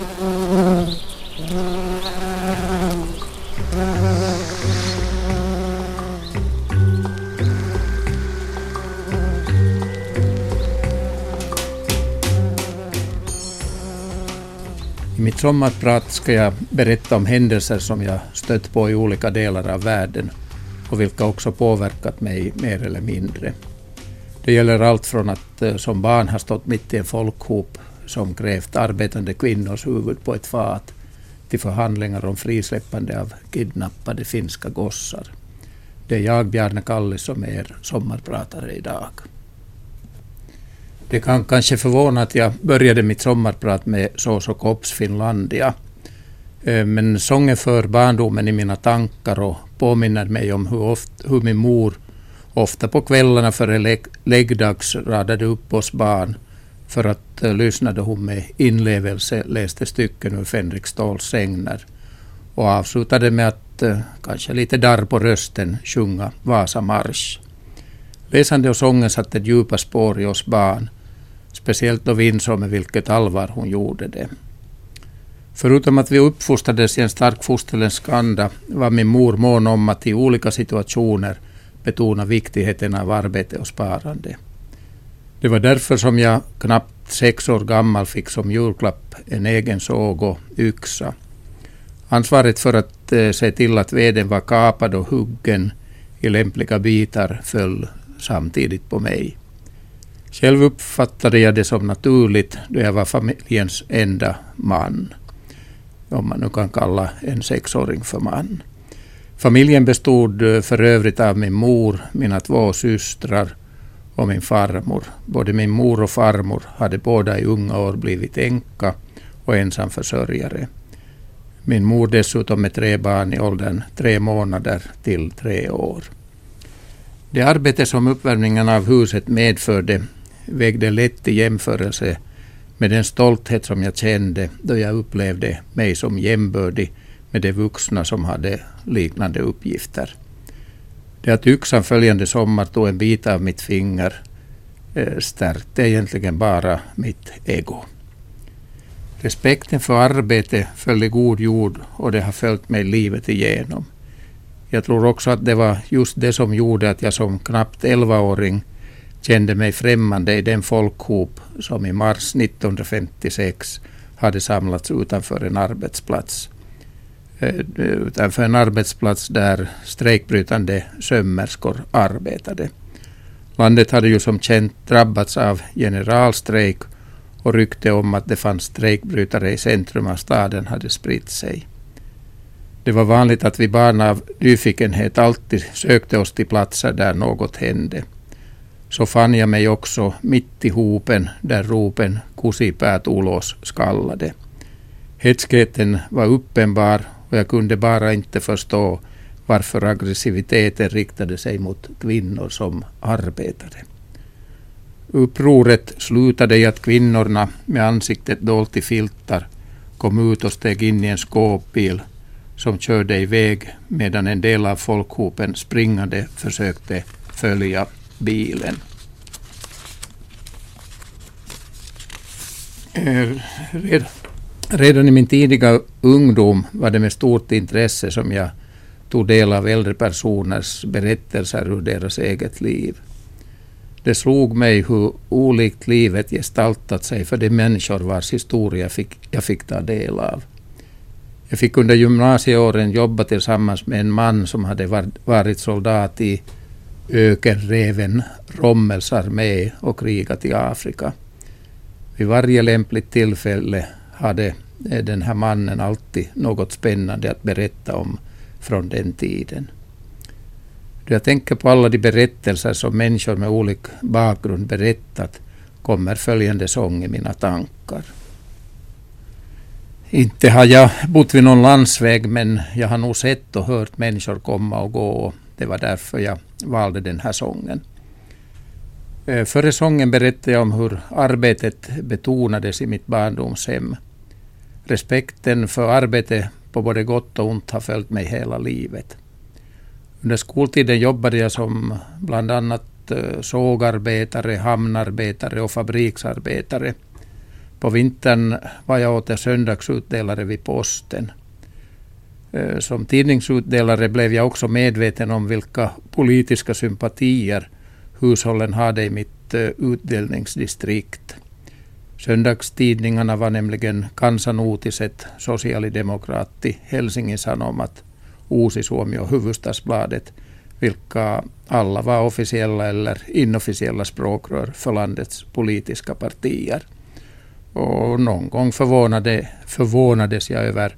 I mitt sommarprat ska jag berätta om händelser som jag stött på i olika delar av världen och vilka också påverkat mig mer eller mindre. Det gäller allt från att eh, som barn ha stått mitt i en folkhop som krävt arbetande kvinnors huvud på ett fat till förhandlingar om frisläppande av kidnappade finska gossar. Det är jag, Bjarne Kalle, som är er sommarpratare idag. Det kan kanske förvåna att jag började mitt sommarprat med Soso Kops Finlandia. Eh, men sången för barndomen i mina tankar och påminner mig om hur, ofta, hur min mor ofta på kvällarna före läggdags radade upp oss barn för att uh, lyssna då hon med inlevelse läste stycken ur Fänrik Ståhls sägner och avslutade med att, uh, kanske lite darr på rösten, sjunga Vasamarsch. Läsande och sången satte djupa spår i oss barn Speciellt då vi insåg med vilket allvar hon gjorde det. Förutom att vi uppfostrades i en stark fosterländsk anda var min mor mån om att i olika situationer betona viktigheten av arbete och sparande. Det var därför som jag knappt sex år gammal fick som julklapp en egen såg och yxa. Ansvaret för att eh, se till att veden var kapad och huggen i lämpliga bitar föll samtidigt på mig. Själv uppfattade jag det som naturligt då jag var familjens enda man. Om man nu kan kalla en sexåring för man. Familjen bestod eh, för övrigt av min mor, mina två systrar och min farmor. Både min mor och farmor hade båda i unga år blivit änka och ensamförsörjare. Min mor dessutom med tre barn i åldern tre månader till tre år. Det arbete som uppvärmningen av huset medförde vägde lätt i jämförelse med den stolthet som jag kände då jag upplevde mig som jämbördig med de vuxna som hade liknande uppgifter. Det att yxan följande sommar tog en bit av mitt finger eh, stärkte egentligen bara mitt ego. Respekten för arbete föll i god jord och det har följt mig livet igenom. Jag tror också att det var just det som gjorde att jag som knappt 11-åring kände mig främmande i den folkhop som i mars 1956 hade samlats utanför en arbetsplats. Eh, utanför en arbetsplats där strejkbrytande sömmerskor arbetade. Landet hade ju som känt drabbats av generalstrejk och rykte om att det fanns strejkbrytare i centrum av staden hade spritt sig. Det var vanligt att vi barn av nyfikenhet alltid sökte oss till platser där något hände så fann jag mig också mitt i hopen där ropen kusipäät ulos skallade. Hetskheten var uppenbar och jag kunde bara inte förstå varför aggressiviteten riktade sig mot kvinnor som arbetade. Upproret slutade i att kvinnorna med ansiktet dolt i filtar kom ut och steg in i en skåpbil som körde iväg medan en del av folkhopen springande försökte följa bilen. Eh, Redan i min tidiga ungdom var det med stort intresse som jag tog del av äldre personers berättelser ur deras eget liv. Det slog mig hur olikt livet gestaltat sig för de människor vars historia fick, jag fick ta del av. Jag fick under gymnasieåren jobba tillsammans med en man som hade varit soldat i ökenreven Rommels armé och krigat i Afrika. Vid varje lämpligt tillfälle hade den här mannen alltid något spännande att berätta om från den tiden. Då jag tänker på alla de berättelser som människor med olika bakgrund berättat kommer följande sång i mina tankar. Inte har jag bott vid någon landsväg men jag har nog sett och hört människor komma och gå det var därför jag valde den här sången. Eh, Före sången berättade jag om hur arbetet betonades i mitt barndomshem. Respekten för arbete på både gott och ont har följt mig hela livet. Under skoltiden jobbade jag som bland annat eh, sågarbetare, hamnarbetare och fabriksarbetare. På vintern var jag åter söndagsutdelare vid posten. Eh, som tidningsutdelare blev jag också medveten om vilka politiska sympatier hushållen hade i mitt eh, utdelningsdistrikt. Söndagstidningarna var nämligen Kansanotiset, Sosiaalidemokraatti, Helsingin Sanomat, Uusi Suomi och Hufvudstadsbladet, vilka alla var officiella eller inofficiella språkrör för landets politiska partier. Och någon gång förvånade, förvånades jag över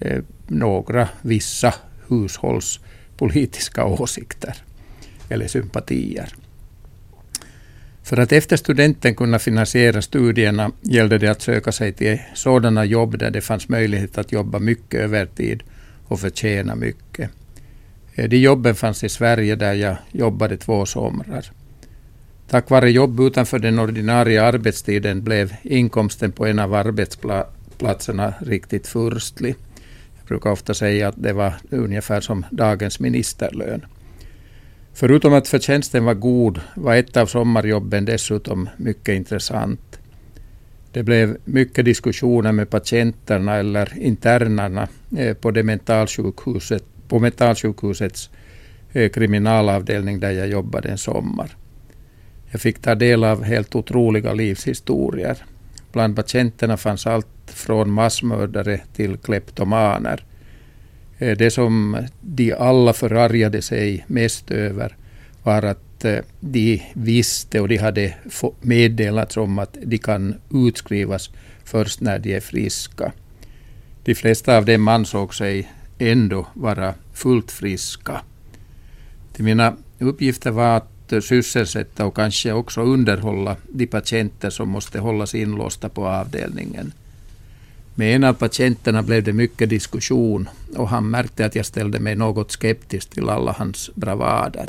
eh, några vissa hushålls politiska åsikter eller sympatier. För att efter studenten kunna finansiera studierna gällde det att söka sig till sådana jobb där det fanns möjlighet att jobba mycket övertid och förtjäna mycket. Eh, de jobben fanns i Sverige där jag jobbade två somrar. Tack vare jobb utanför den ordinarie arbetstiden blev inkomsten på en av arbetsplatserna riktigt furstlig. Jag brukar ofta säga att det var ungefär som dagens ministerlön. Förutom att förtjänsten var god var ett av sommarjobben dessutom mycket intressant. Det blev mycket diskussioner med patienterna eller internerna eh, på, det mentalsjukhuset, på mentalsjukhusets eh, kriminalavdelning där jag jobbade en sommar. Jag fick ta del av helt otroliga livshistorier. Bland patienterna fanns allt från massmördare till kleptomaner. Eh, det som de alla förargade sig mest över var att eh, de visste och de hade meddelats om att de kan utskrivas först när de är friska. De flesta av dem ansåg sig ändå vara fullt friska. Till mina uppgifter var att sysselsätta och kanske också underhålla de patienter som måste hållas inlåsta på avdelningen. Med en av patienterna blev det mycket diskussion och han märkte att jag ställde mig något skeptisk till alla hans bravader.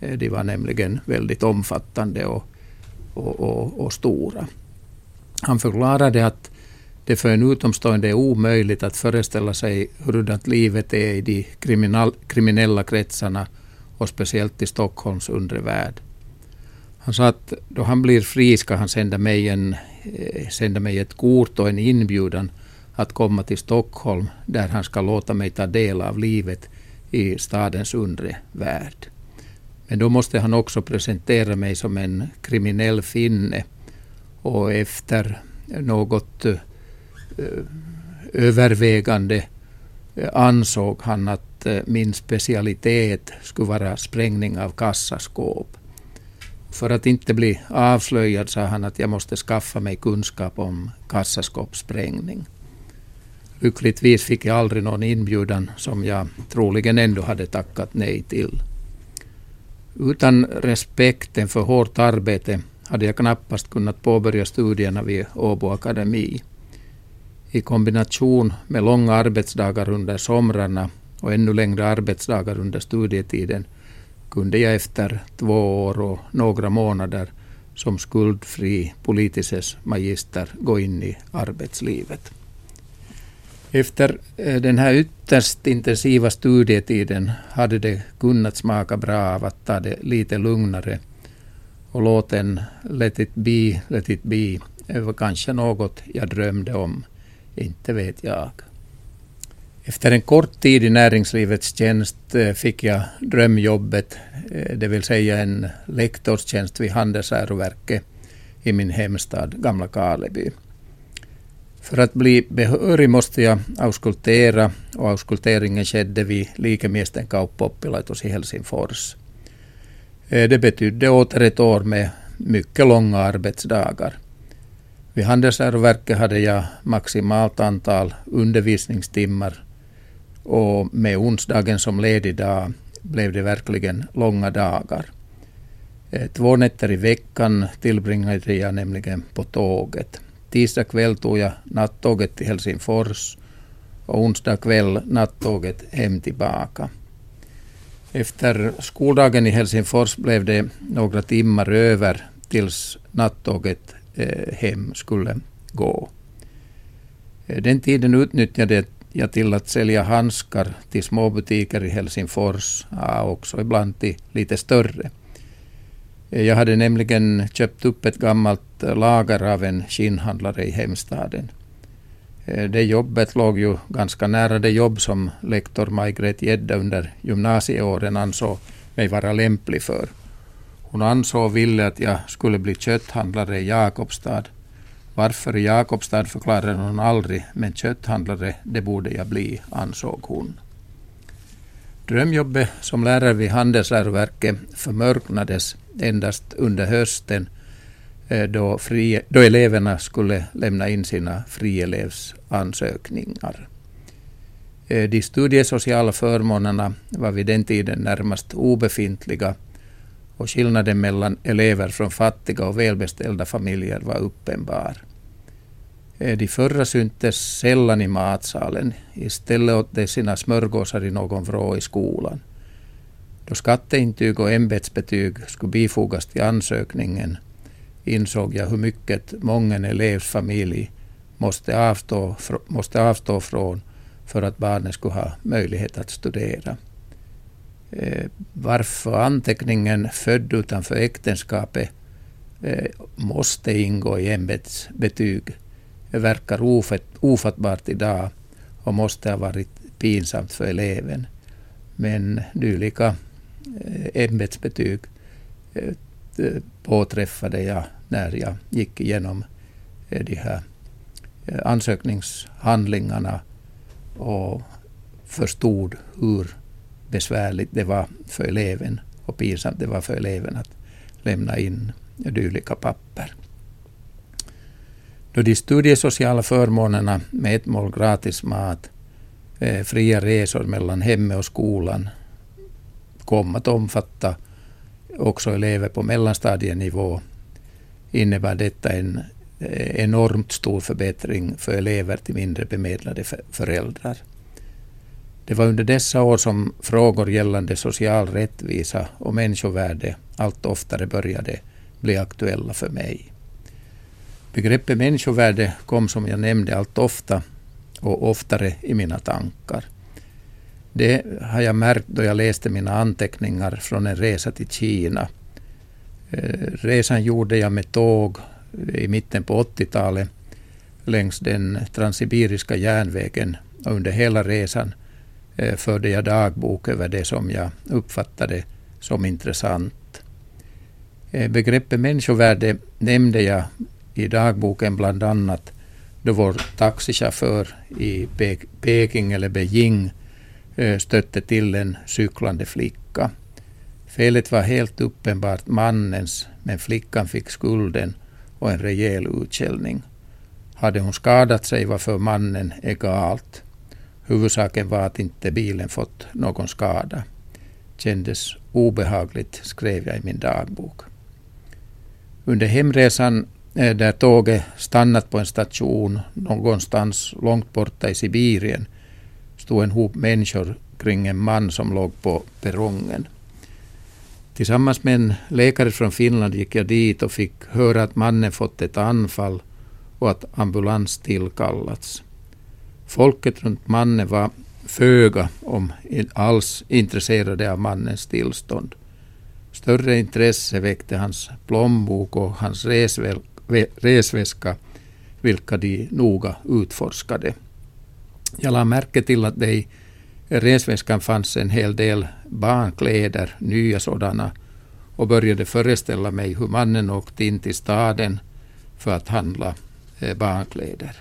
Eh, de var nämligen väldigt omfattande och, och, och, och stora. Han förklarade att det för en utomstående är omöjligt att föreställa sig hurdant livet är i de kriminella kretsarna och speciellt i Stockholms undre värld. Han sa att då han blir fri ska han sända mig, en, Eh, sända mig ett kort och en inbjudan att komma till Stockholm där han ska låta mig ta del av livet i stadens undre värld. Men då måste han också presentera mig som en kriminell finne och efter något eh, övervägande eh, ansåg han att min specialitet skulle vara sprängning av kassaskåp. För att inte bli avslöjad sa han att jag måste skaffa mig kunskap om kassaskåpssprängning. Lyckligtvis fick jag aldrig någon inbjudan som jag troligen ändå hade tackat nej till. Utan respekten för hårt arbete hade jag knappast kunnat påbörja studierna vid Åbo Akademi. I kombination med långa arbetsdagar under somrarna och ännu längre arbetsdagar under studietiden kunde jag efter två år och några månader som skuldfri politisches magister gå in i arbetslivet. Efter eh, den här ytterst intensiva studietiden hade det kunnat smaka bra av att ta det lite lugnare och låten Let it be, let it be eh, var kanske något jag drömde om. Inte vet jag. Efter en kort tid i näringslivets tjänst eh, fick jag drömjobbet, eh, det vill säga en lektorstjänst vid Handelsäroverket i min hemstad Gamla Karleby. För att bli behörig måste jag auskultera och auskulteringen skedde vid Likemiesten kauppoppilaitos i Helsingfors. Eh, det betydde åter ett år med mycket långa arbetsdagar. Vid Handelsäroverket hade jag maximalt antal undervisningstimmar och med onsdagen som ledig dag blev det verkligen långa dagar. Eh, två nätter i veckan tillbringade jag nämligen på tåget. Tisdag kväll tog jag nattåget till Helsingfors och onsdag kväll nattåget hem tillbaka. Efter skoldagen i Helsingfors blev det några timmar över tills nattåget eh, hem skulle gå. Eh, den tiden utnyttjade jag till att sälja handskar till småbutiker i Helsingfors, ja, också ibland till lite större. Jag hade nämligen köpt upp ett gammalt lager av en skinnhandlare i hemstaden. Eh, det jobbet låg ju ganska nära det jobb som lektor Maj-Gret Gedda under gymnasieåren ansåg mig vara lämplig för. Hon ansåg och ville att jag skulle bli kötthandlare i Jakobstad. Varför i Jakobstad förklarade hon aldrig, men kötthandlare det borde jag bli, ansåg hon. Drömjobbet som lärare vid Handelsläroverket förmörknades endast under hösten eh, då, fri, då eleverna skulle lämna in sina frielevsansökningar. Eh, de studiesociala förmånerna var vid den tiden närmast obefintliga och skillnaden mellan elever från fattiga och välbeställda familjer var uppenbar. De förra syntes sällan i matsalen. Istället åt de sina smörgåsar i någon vrå i skolan. Då skatteintyg och ämbetsbetyg skulle bifogas till ansökningen insåg jag hur mycket mången elevs familj måste avstå, måste avstå från för att barnet skulle ha möjlighet att studera. Eh, varför anteckningen född utanför äktenskapet eh, måste ingå i ämbetsbetyg verkar ofattbart idag och måste ha varit pinsamt för eleven. Men dylika eh, ämbetsbetyg eh, eh, påträffade jag när jag gick igenom de här ansökningshandlingarna och förstod hur besvärligt det var för eleven och pinsamt det var för eleven att lämna in dylika papper. Då de studiesociala förmånerna med ett mål gratis mat, eh, fria resor mellan hemmet och skolan kom att omfatta också elever på mellanstadienivå innebär detta en eh, enormt stor förbättring för elever till mindre bemedlade föräldrar. Det var under dessa år som frågor gällande social rättvisa och människovärde allt oftare började bli aktuella för mig. Begreppet människovärde kom som jag nämnde allt ofta och oftare i mina tankar. Det har jag märkt då jag läste mina anteckningar från en resa till Kina. Eh, resan gjorde jag med tåg i mitten på 80-talet längs den transsibiriska järnvägen och under hela resan eh, förde jag dagbok över det som jag uppfattade som intressant. Eh, begreppet människovärde nämnde jag i dagboken bland annat då vår taxichaufför i Peking eller Beijing eh, stötte till en cyklande flicka. Felet var helt uppenbart mannens, men flickan fick skulden och en rejäl utskällning. Hade hon skadat sig var för mannen egalt. Huvudsaken var att inte bilen fått någon skada. Kändes obehagligt, skrev jag i min dagbok. Under hemresan Eh, där tåget stannat på en station någonstans långt borta i Sibirien stod en hop människor kring en man som låg på perrongen. Tillsammans med en läkare från Finland gick jag dit och fick höra att mannen fått ett anfall och att ambulans tillkallats. Folket runt mannen var föga om alls intresserade av mannens tillstånd. Större intresse väckte hans plånbok och hans resväska, vilka de noga utforskade. Jag lade märke till att det i resväskan fanns en hel del barnkläder, nya sådana, och började föreställa mig hur mannen åkte in till staden för att handla eh, barnkläder.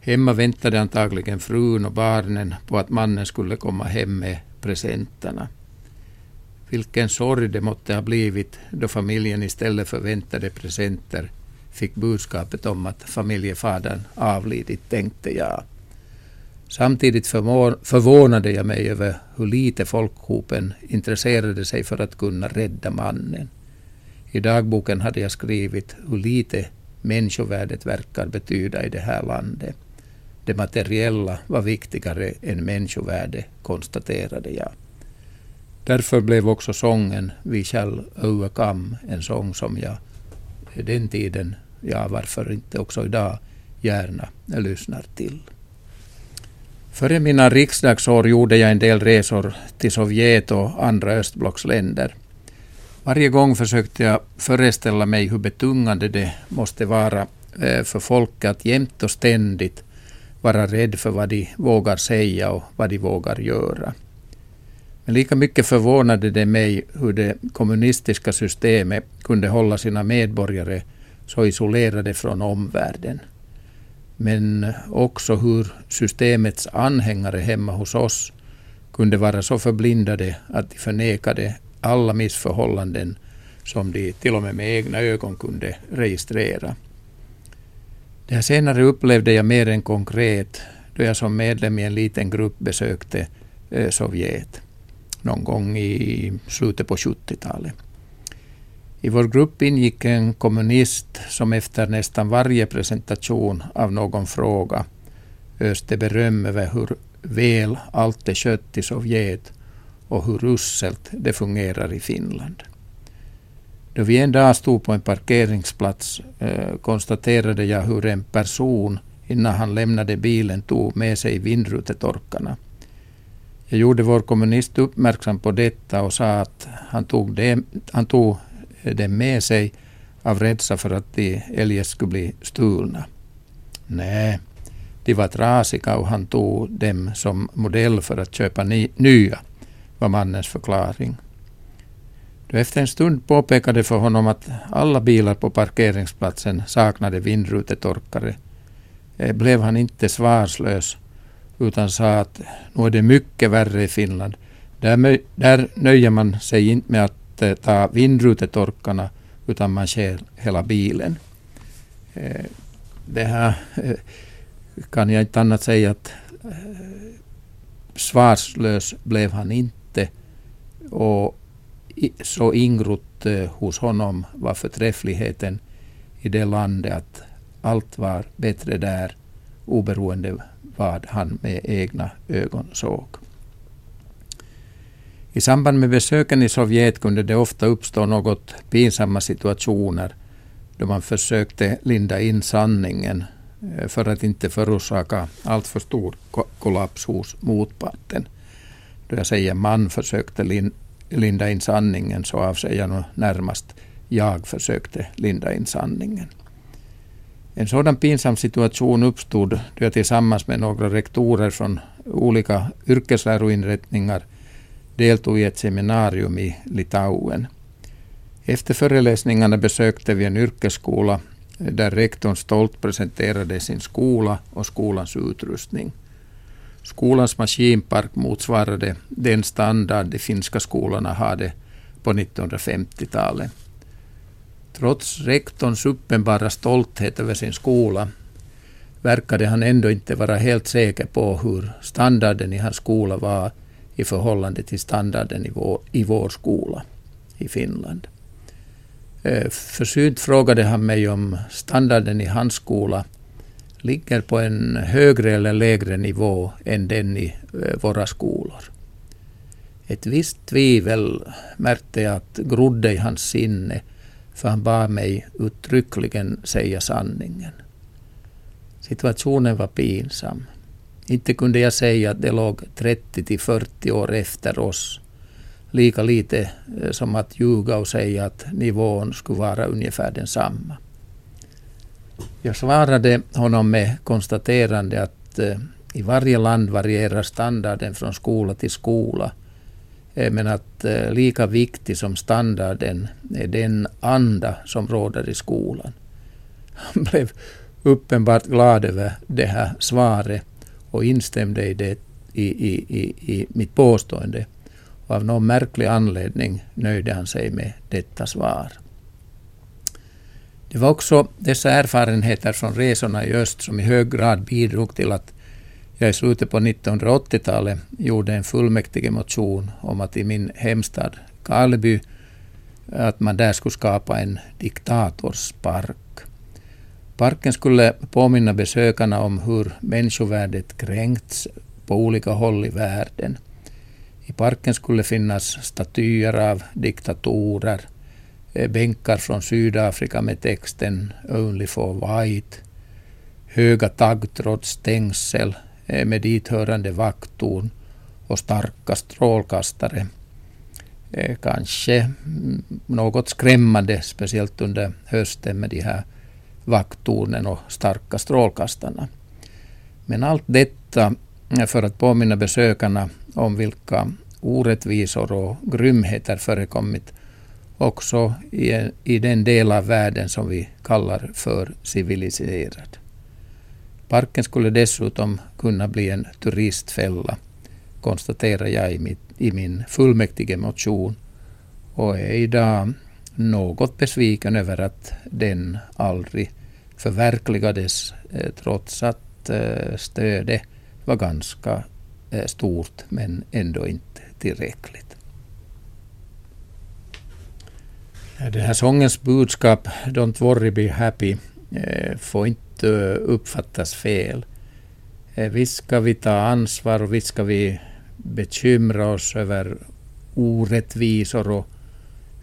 Hemma väntade antagligen frun och barnen på att mannen skulle komma hem med presenterna. Vilken sorg det måtte ha blivit då familjen istället för väntade presenter fick budskapet om att familjefadern avlidit, tänkte jag. Samtidigt förvånade jag mig över hur lite folkhopen intresserade sig för att kunna rädda mannen. I dagboken hade jag skrivit hur lite människovärdet verkar betyda i det här landet. Det materiella var viktigare än människovärde, konstaterade jag. Därför blev också sången Vi shall overcome” en sång som jag den tiden, ja varför inte också idag, gärna lyssnar till. Före mina riksdagsår gjorde jag en del resor till Sovjet och andra östblocksländer. Varje gång försökte jag föreställa mig hur betungande det måste vara eh, för folk att jämt och ständigt vara rädd för vad de vågar säga och vad de vågar göra. Men lika mycket förvånade det mig hur det kommunistiska systemet kunde hålla sina medborgare så isolerade från omvärlden. Men också hur systemets anhängare hemma hos oss kunde vara så förblindade att de förnekade alla missförhållanden som de till och med med egna ögon kunde registrera. Det här senare upplevde jag mer än konkret då jag som medlem i en liten grupp besökte eh, Sovjet någon gång i slutet på 70-talet. I vår grupp ingick en kommunist som efter nästan varje presentation av någon fråga öste beröm över hur väl allt är skött i Sovjet och hur uselt det fungerar i Finland. Då vi en dag stod på en parkeringsplats eh, konstaterade jag hur en person innan han lämnade bilen tog med sig vindrutetorkarna. Jag gjorde vår kommunist uppmärksam på detta och sa att han tog, det, han tog dem med sig av rädsla för att de eljest skulle bli stulna. Nej, de var trasiga och han tog dem som modell för att köpa ny, nya, var mannens förklaring. Då efter en stund påpekade för honom att alla bilar på parkeringsplatsen saknade vindrutetorkare eh, blev han inte svarslös utan sa att nu är det mycket värre i Finland. Där, där nöjer man sig inte med att eh, ta vindrutetorkarna utan man kör hela bilen. Eh, det här eh, kan jag inte annat säga att eh, svarslös blev han inte. Och så ingrott eh, hos honom var förträffligheten i det landet att allt var bättre där oberoende vad han med egna ögon såg. I samband med besöken i Sovjet kunde det ofta uppstå något pinsamma situationer då man försökte linda in sanningen eh, för att inte förorsaka alltför stor kollaps hos motparten. Då jag säger man försökte linda in sanningen så avser jag nog närmast jag försökte linda in sanningen. En sådan pinsam situation uppstod då jag tillsammans med några rektorer från olika yrkesläroinrättningar deltog i ett seminarium i Litauen. Efter föreläsningarna besökte vi en yrkesskola där rektorn stolt presenterade sin skola och skolans utrustning. Skolans maskinpark motsvarade den standard de finska skolorna hade på 1950-talet. Trots rektorns uppenbara stolthet över sin skola verkade han ändå inte vara helt säker på hur standarden i hans skola var i förhållande till standarden i vår, i vår skola i Finland. Eh, försynt frågade han mig om standarden i hans skola ligger på en högre eller lägre nivå än den i eh, våra skolor. Ett visst tvivel märkte jag att grodde i hans sinne, för han bad mig uttryckligen säga sanningen. Situationen var pinsam. Inte kunde jag säga att det låg 30 till 40 år efter oss. Lika lite eh, som att ljuga och säga att nivån skulle vara ungefär densamma. Jag svarade honom med konstaterande att eh, i varje land varierar standarden från skola till skola. Eh, men att eh, lika viktig som standarden är den anda som råder i skolan. Han blev uppenbart glad över det här svaret och instämde i, det, i, i, i, i mitt påstående. Och av någon märklig anledning nöjde han sig med detta svar. Det var också dessa erfarenheter från resorna i öst som i hög grad bidrog till att jag i slutet på 1980-talet gjorde en fullmäktigemotion om att i min hemstad Karleby att man där skulle skapa en diktatorspark. Parken skulle påminna besökarna om hur människovärdet kränkts på olika håll i världen. I parken skulle finnas statyer av diktatorer, eh, bänkar från Sydafrika med texten Only for White, höga taggtrådsstängsel Eh, med dithörande vakttorn och starka strålkastare, eh, kanske mm, något skrämmande, speciellt under hösten med de här vakttornen och starka strålkastarna. Men allt detta eh, för att påminna besökarna om vilka orättvisor och grymheter förekommit också i, i den del av världen som vi kallar för civiliserad. Parken skulle dessutom kunna bli en turistfälla, konstaterar jag i, mitt, i min fullmäktige motion och är idag något besviken över att den aldrig förverkligades eh, trots att eh, stödet var ganska eh, stort men ändå inte tillräckligt. Den här sångens budskap, Don't worry be happy, får inte Eh, uppfattas fel. Eh, visst ska vi ta ansvar och visst ska vi bekymra oss över orättvisor och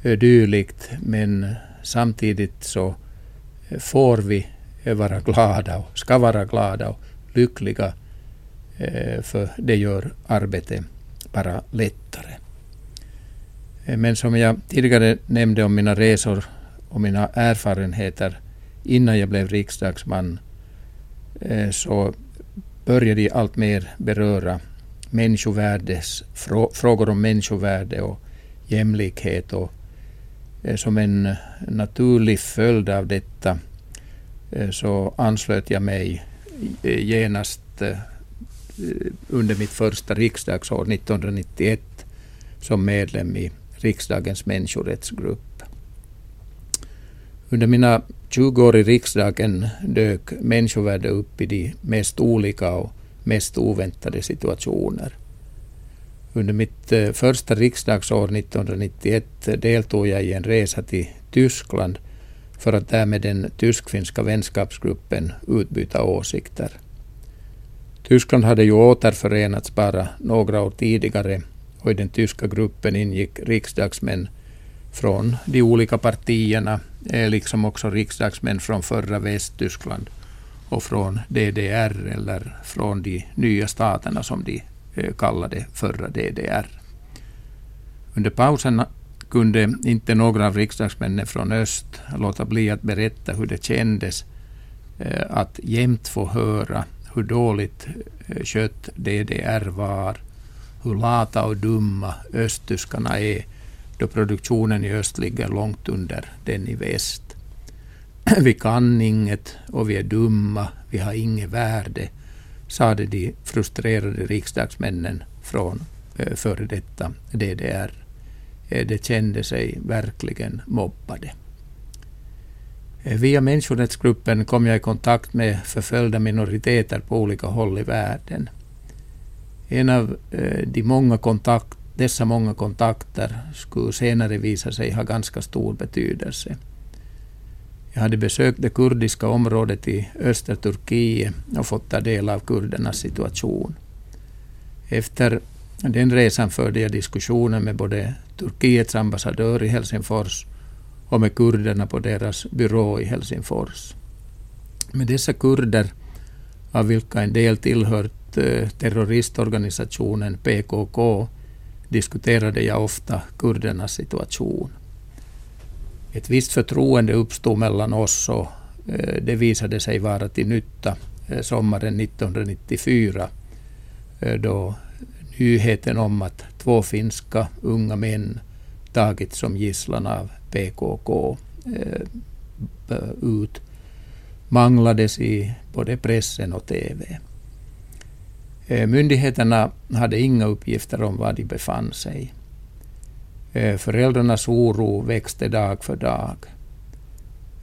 eh, dylikt, men samtidigt så får vi vara glada och ska vara glada och lyckliga, för det gör arbetet bara lättare. Men som jag tidigare nämnde om mina resor och mina erfarenheter innan jag blev riksdagsman, eh, så började jag allt mer beröra människovärdes, frågor om människovärde och jämlikhet och eh, som en naturlig följd av detta eh, så anslöt jag mig genast under mitt första riksdagsår 1991 som medlem i riksdagens människorättsgrupp. Under mina 20 år i riksdagen dök människovärde upp i de mest olika och mest oväntade situationer. Under mitt eh, första riksdagsår 1991 deltog jag i en resa till Tyskland för att där med den tysk-finska vänskapsgruppen utbyta åsikter. Tyskland hade ju återförenats bara några år tidigare och i den tyska gruppen ingick riksdagsmän från de olika partierna, är liksom också riksdagsmän från förra Västtyskland och från DDR eller från de nya staterna som de eh, kallade förra DDR. Under pausen kunde inte några av riksdagsmännen från öst låta bli att berätta hur det kändes eh, att jämt få höra hur dåligt skött kött DDR var, hur lata och dumma östtyskarna är då produktionen i öst ligger långt under den i väst. Vi kan inget och vi är dumma, vi har inget värde sade de frustrerade riksdagsmännen från eh, före detta DDR. Eh, de kände sig verkligen mobbade. Eh, via människorättsgruppen kom jag i kontakt med förföljda minoriteter på olika håll i världen. En av de många kontakter dessa många kontakter skulle senare visa sig ha ganska stor betydelse. Jag hade besökt det kurdiska området i östra Turkiet och fått ta del av kurdernas situation. Efter den resan förde jag diskussioner med både Turkiets ambassadör i Helsingfors och med kurderna på deras byrå i Helsingfors. Med dessa kurder, av vilka en del tillhört eh, terroristorganisationen PKK, diskuterade jag ofta kurdernas situation ett visst förtroende uppstod mellan oss och eh, det visade sig vara till nytta eh, sommaren 1994 eh, då nyheten om att två finska unga män tagits som gisslan av PKK ut manglades i både pressen och TV. Eh, myndigheterna hade inga uppgifter om var de befann sig. Eh, föräldrarnas oro växte dag för dag.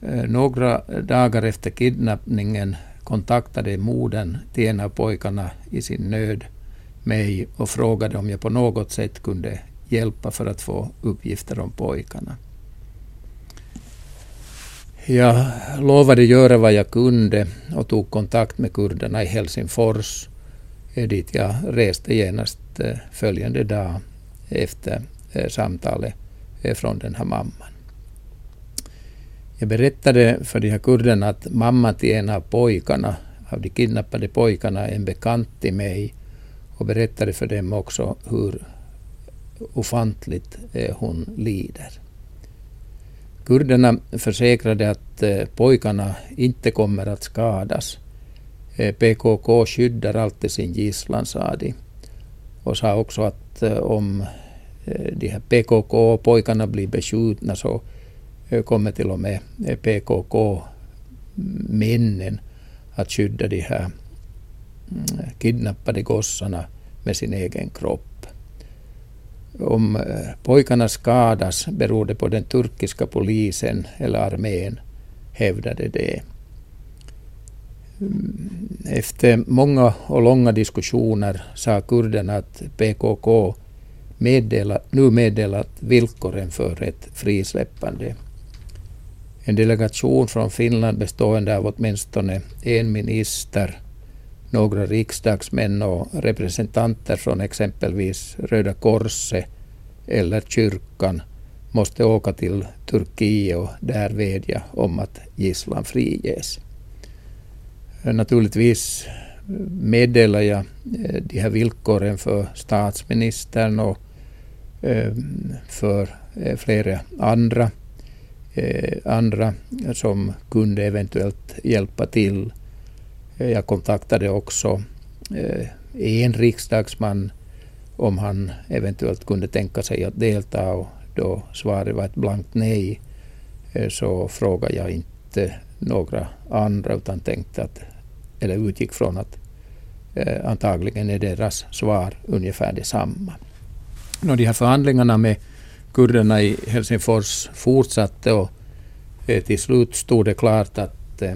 Eh, några dagar efter kidnappningen kontaktade modern till en av pojkarna i sin nöd mig och frågade om jag på något sätt kunde hjälpa för att få uppgifter om pojkarna. Jag lovade göra vad jag kunde och tog kontakt med kurderna i Helsingfors dit jag reste genast eh, följande dag efter eh, samtalet eh, från den här mamman. Jag berättade för de här kurderna att mamma till en av pojkarna, av de kidnappade pojkarna, är en bekant till mig och berättade för dem också hur ofantligt hon lider. Kurderna försäkrade att pojkarna inte kommer att skadas. Eh, PKK skyddar alltid sin gisslan, sa de. Och sa också att eh, om eh, de här PKK-pojkarna blir beskjutna så kommer till och med PKK-männen att skydda de här mm, kidnappade gossarna med sin egen kropp. Om pojkarna skadas beror det på den turkiska polisen eller armén, hävdade det. Efter många och långa diskussioner sa kurderna att PKK meddela, nu meddelat villkoren för ett frisläppande. En delegation från Finland bestående av åtminstone en minister, några riksdagsmän och representanter från exempelvis Röda Korset eller kyrkan måste åka till Turkiet och där vädja om att gisslan friges. Naturligtvis meddelade jag eh, de här villkoren för statsministern och eh, för eh, flera andra andra som kunde eventuellt hjälpa till. Jag kontaktade också en riksdagsman om han eventuellt kunde tänka sig att delta och då svaret var ett blankt nej så frågade jag inte några andra utan tänkte att, eller utgick från att eh, antagligen är deras svar ungefär detsamma. Och de här förhandlingarna med kurderna i Helsingfors fortsatte och eh, till slut stod det klart att eh,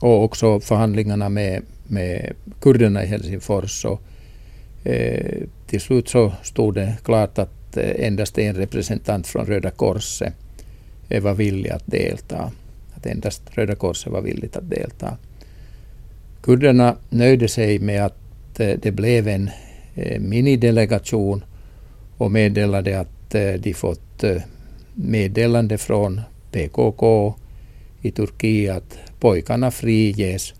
och också förhandlingarna med, med kurderna i Helsingfors. Och, eh, till slut så stod det klart att eh, endast en representant från Röda Korset eh, var villig att delta. Att endast Röda Korset var villigt att delta. Kurderna nöjde sig med att det blev en eh, minidelegation och meddelade att eh, de fått meddelande från PKK i Turkiet att pojkarna friges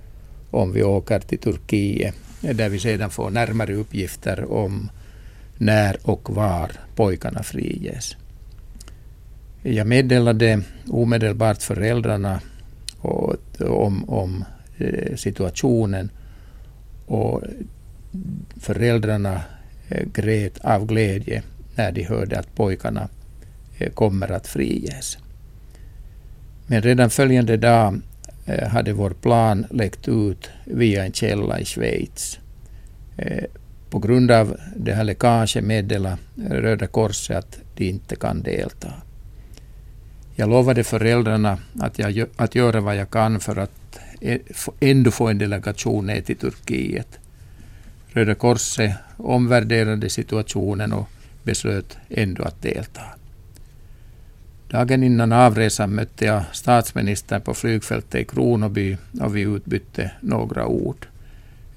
om vi åker till Turkiet där vi sedan får närmare uppgifter om när och var pojkarna friges. Jag meddelade omedelbart föräldrarna om, om eh, situationen och föräldrarna eh, grät av glädje när de hörde att pojkarna eh, kommer att friges. Men redan följande dag hade vår plan läckt ut via en källa i Schweiz. På grund av det här läckaget meddelade Röda Korset att de inte kan delta. Jag lovade föräldrarna att, jag, att göra vad jag kan för att e- ändå få en delegation ner till Turkiet. Röda Korset omvärderade situationen och beslöt ändå att delta. Dagen innan avresan mötte jag statsministern på flygfältet i Kronoby och vi utbytte några ord.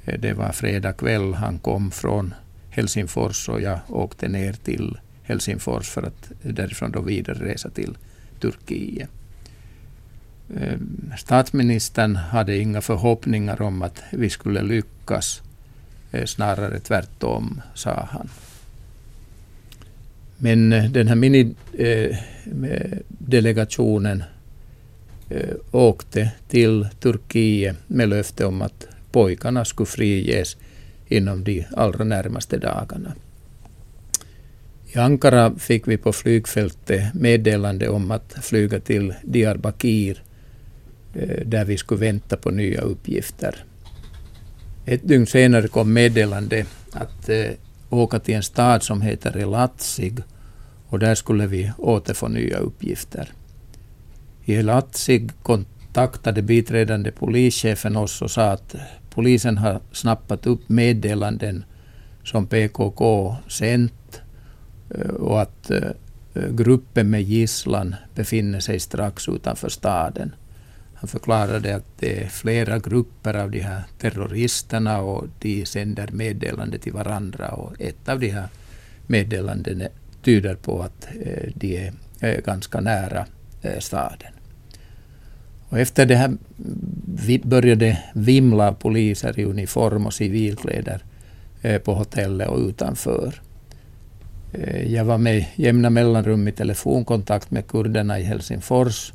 Eh, det var fredag kväll. Han kom från Helsingfors och jag åkte ner till Helsingfors för att därifrån då vidare resa till Turkiet. Ehm, statsministern hade inga förhoppningar om att vi skulle lyckas. Eh, snarare tvärtom, sa han. Men eh, den här minidelegationen eh, åkte till Turkiet med löfte om att pojkarna skulle friges inom de allra närmaste dagarna. I Ankara fick vi på flygfältet meddelande om att flyga till Diyarbakir eh, där vi skulle vänta på nya uppgifter. Ett dygn senare kom meddelande att eh, åka till en stad som heter Elatsig och där skulle vi återfå nya uppgifter. I Elatsig kontaktade biträdande polischefen oss och sa att polisen har snappat upp meddelanden som PKK sänt Eh, och att eh, eh, gruppen med gisslan befinner sig strax utanför staden. Han förklarade att det är flera grupper av de här terroristerna och de sänder meddelande till varandra och ett av de här meddelandena tyder på att de är ganska nära staden. Och efter det här började vimla poliser i uniform och civilkläder på hotellet och utanför. Eh, jag var med jämna mellanrum i telefonkontakt med kurderna i Helsingfors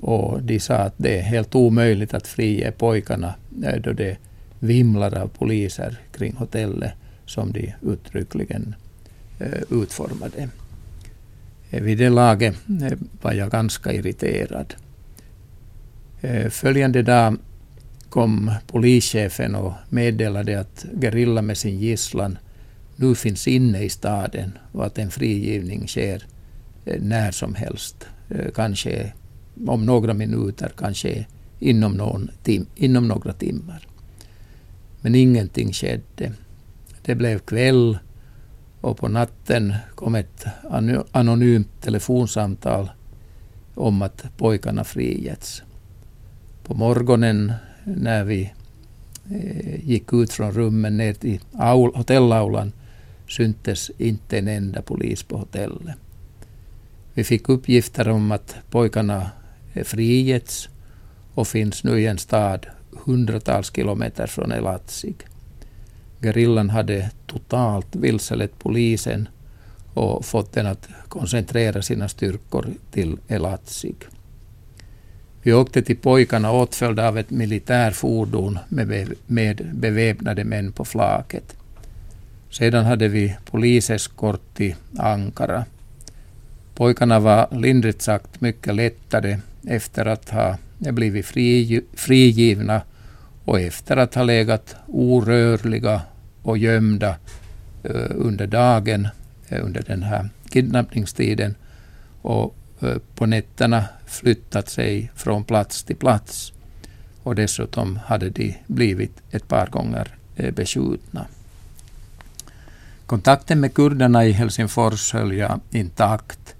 och de sa att det är helt omöjligt att frige pojkarna eh, då det vimlar av poliser kring hotellet som de uttryckligen eh, utformade. Vid det laget var jag ganska irriterad. Följande dag kom polischefen och meddelade att Gerilla med sin gisslan nu finns inne i staden och att en frigivning sker eh, när som helst. Eh, kanske om några minuter, kanske inom, någon tim inom några timmar. Men ingenting skedde. Det blev kväll och på natten kom ett anonymt telefonsamtal om att pojkarna frigetts. På morgonen när vi eh, gick ut från rummen ner till hotellaulan syntes inte en enda polis på hotellet. Vi fick uppgifter om att pojkarna frigetts och finns nu i en stad hundratals kilometer från Elatsig. Gerillan hade totalt vilselett polisen och fått den att koncentrera sina styrkor till Elatsig. Vi åkte till pojkarna åtföljda av ett militärfordon med, med beväpnade män på flaket. Sedan hade vi poliseskort till Ankara. Pojkarna var lindrigt sagt mycket lättade efter att ha blivit frigivna och efter att ha legat orörliga och gömda eh, under dagen eh, under den här kidnappningstiden och eh, på nätterna flyttat sig från plats till plats. Och dessutom hade de blivit ett par gånger beskjutna. Kontakten med kurderna i Helsingfors höll jag intakt,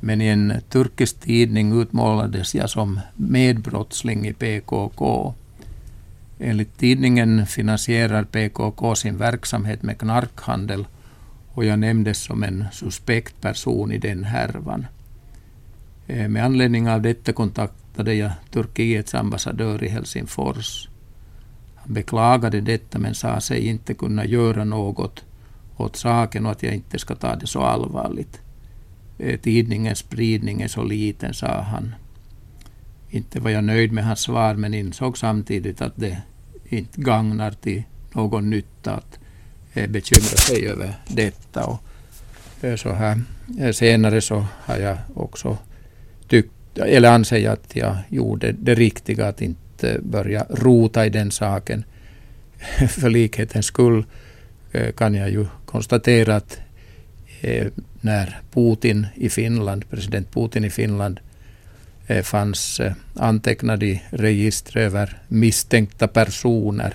men i en turkisk tidning utmålades jag som medbrottsling i PKK. Enligt tidningen finansierar PKK sin verksamhet med knarkhandel och jag nämndes som en suspekt person i den härvan. Eh, med anledning av detta kontaktade jag Turkiets ambassadör i Helsingfors. Han beklagade detta men sa sig inte kunna göra något åt saken och att jag inte ska ta det så allvarligt. Eh, tidningens spridning är så liten, sa han. Inte var jag nöjd med hans svar, men insåg samtidigt att det inte gagnar till någon nytta att eh, bekymra sig över detta. Och eh, så här senare så har jag också tyckt, eller anser jag att jag gjorde det riktiga att inte börja rota i den saken. För likhetens skull kan jag ju konstatera att eh, när Putin i Finland, president Putin i Finland eh, fanns eh, antecknad i register över misstänkta personer,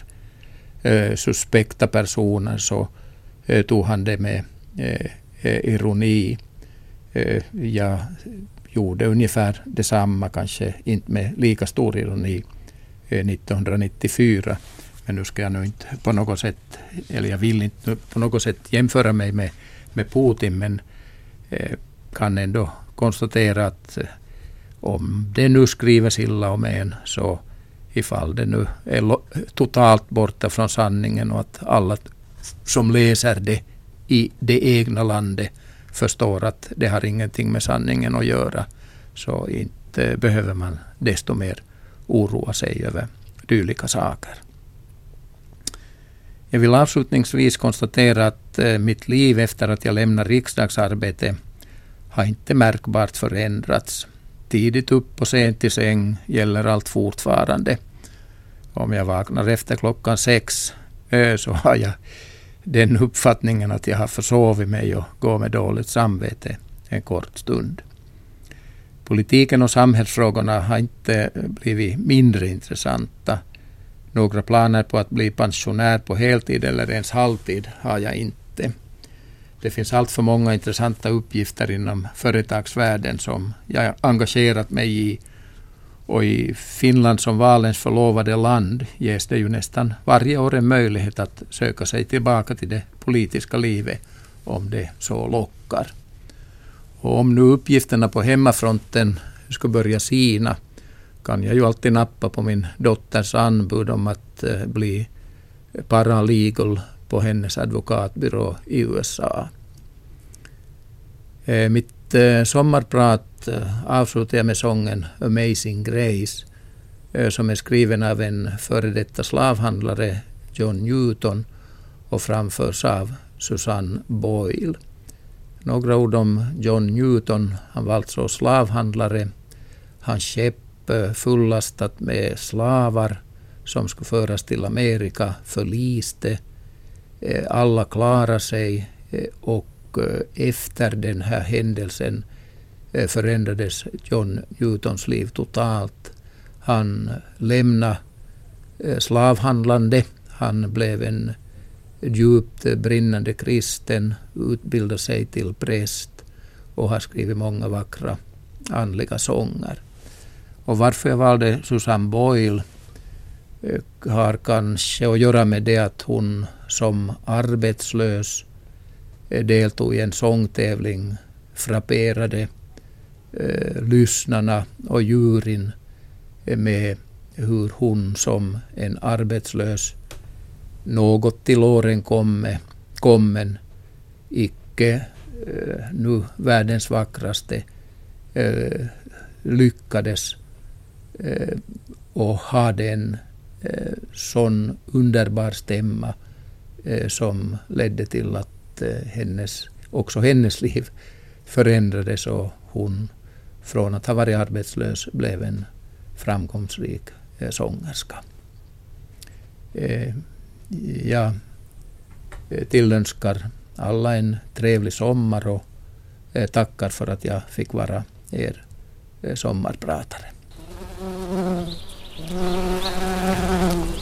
eh, suspekta personer, så eh, tog han det med eh, eh ironi. Eh, jag gjorde ungefär detsamma, kanske inte med lika stor ironi, eh, 1994. Men eh, eh, nu ska jag nu inte på något sätt, eller jag vill inte på något sätt jämföra mig med, med Putin, men eh, kan ändå konstatera att om det nu skrivs illa om en, så ifall det nu är totalt borta från sanningen och att alla som läser det i det egna landet förstår att det har ingenting med sanningen att göra, så inte behöver man desto mer oroa sig över dylika saker. Jag vill avslutningsvis konstatera att eh, mitt liv efter att jag lämnade riksdagsarbete har inte märkbart förändrats. Tidigt upp och sent i säng gäller allt fortfarande. Om jag vaknar efter klockan sex så har jag den uppfattningen att jag har försovit mig och går med dåligt samvete en kort stund. Politiken och samhällsfrågorna har inte blivit mindre intressanta. Några planer på att bli pensionär på heltid eller ens halvtid har jag inte. Det finns allt för många intressanta uppgifter inom företagsvärlden som jag engagerat mig i. Och i Finland som valens förlovade land ges det ju nästan varje år en möjlighet att söka sig tillbaka till det politiska livet om det så lockar. Och om nu uppgifterna på hemmafronten ska börja sina kan jag ju alltid nappa på min dotters anbud om att eh, bli paralegal på hennes advokatbyrå i USA. Eh, mitt eh, sommarprat avslutar jag med sången Amazing Grace som är skriven av en före detta slavhandlare, John Newton, och framförs av Susanne Boyle. Några ord om John Newton. Han var alltså slavhandlare. Hans skepp fullastat med slavar som skulle föras till Amerika förliste. Alla klarade sig och efter den här händelsen förändrades John Newtons liv totalt. Han lämnade slavhandlande. Han blev en djupt brinnande kristen, utbildade sig till präst och har skrivit många vackra andliga sånger. Och varför jag valde Susanne Boyle eh, har kanske att göra med det att hon som arbetslös eh, deltog i en sångtävling, frapperade eh, lyssnarna och juryn eh, med hur hon som en arbetslös något till åren komme, kommen, icke eh, nu världens vackraste, eh, lyckades Eh, och hade en eh, sån underbar stämma eh, som ledde till att eh, hennes, också hennes liv förändrades och hon från att ha varit arbetslös blev en framgångsrik eh, sångerska. Eh, jag eh, tillönskar alla en trevlig sommar och eh, tackar för att jag fick vara er eh, Mm-hmm.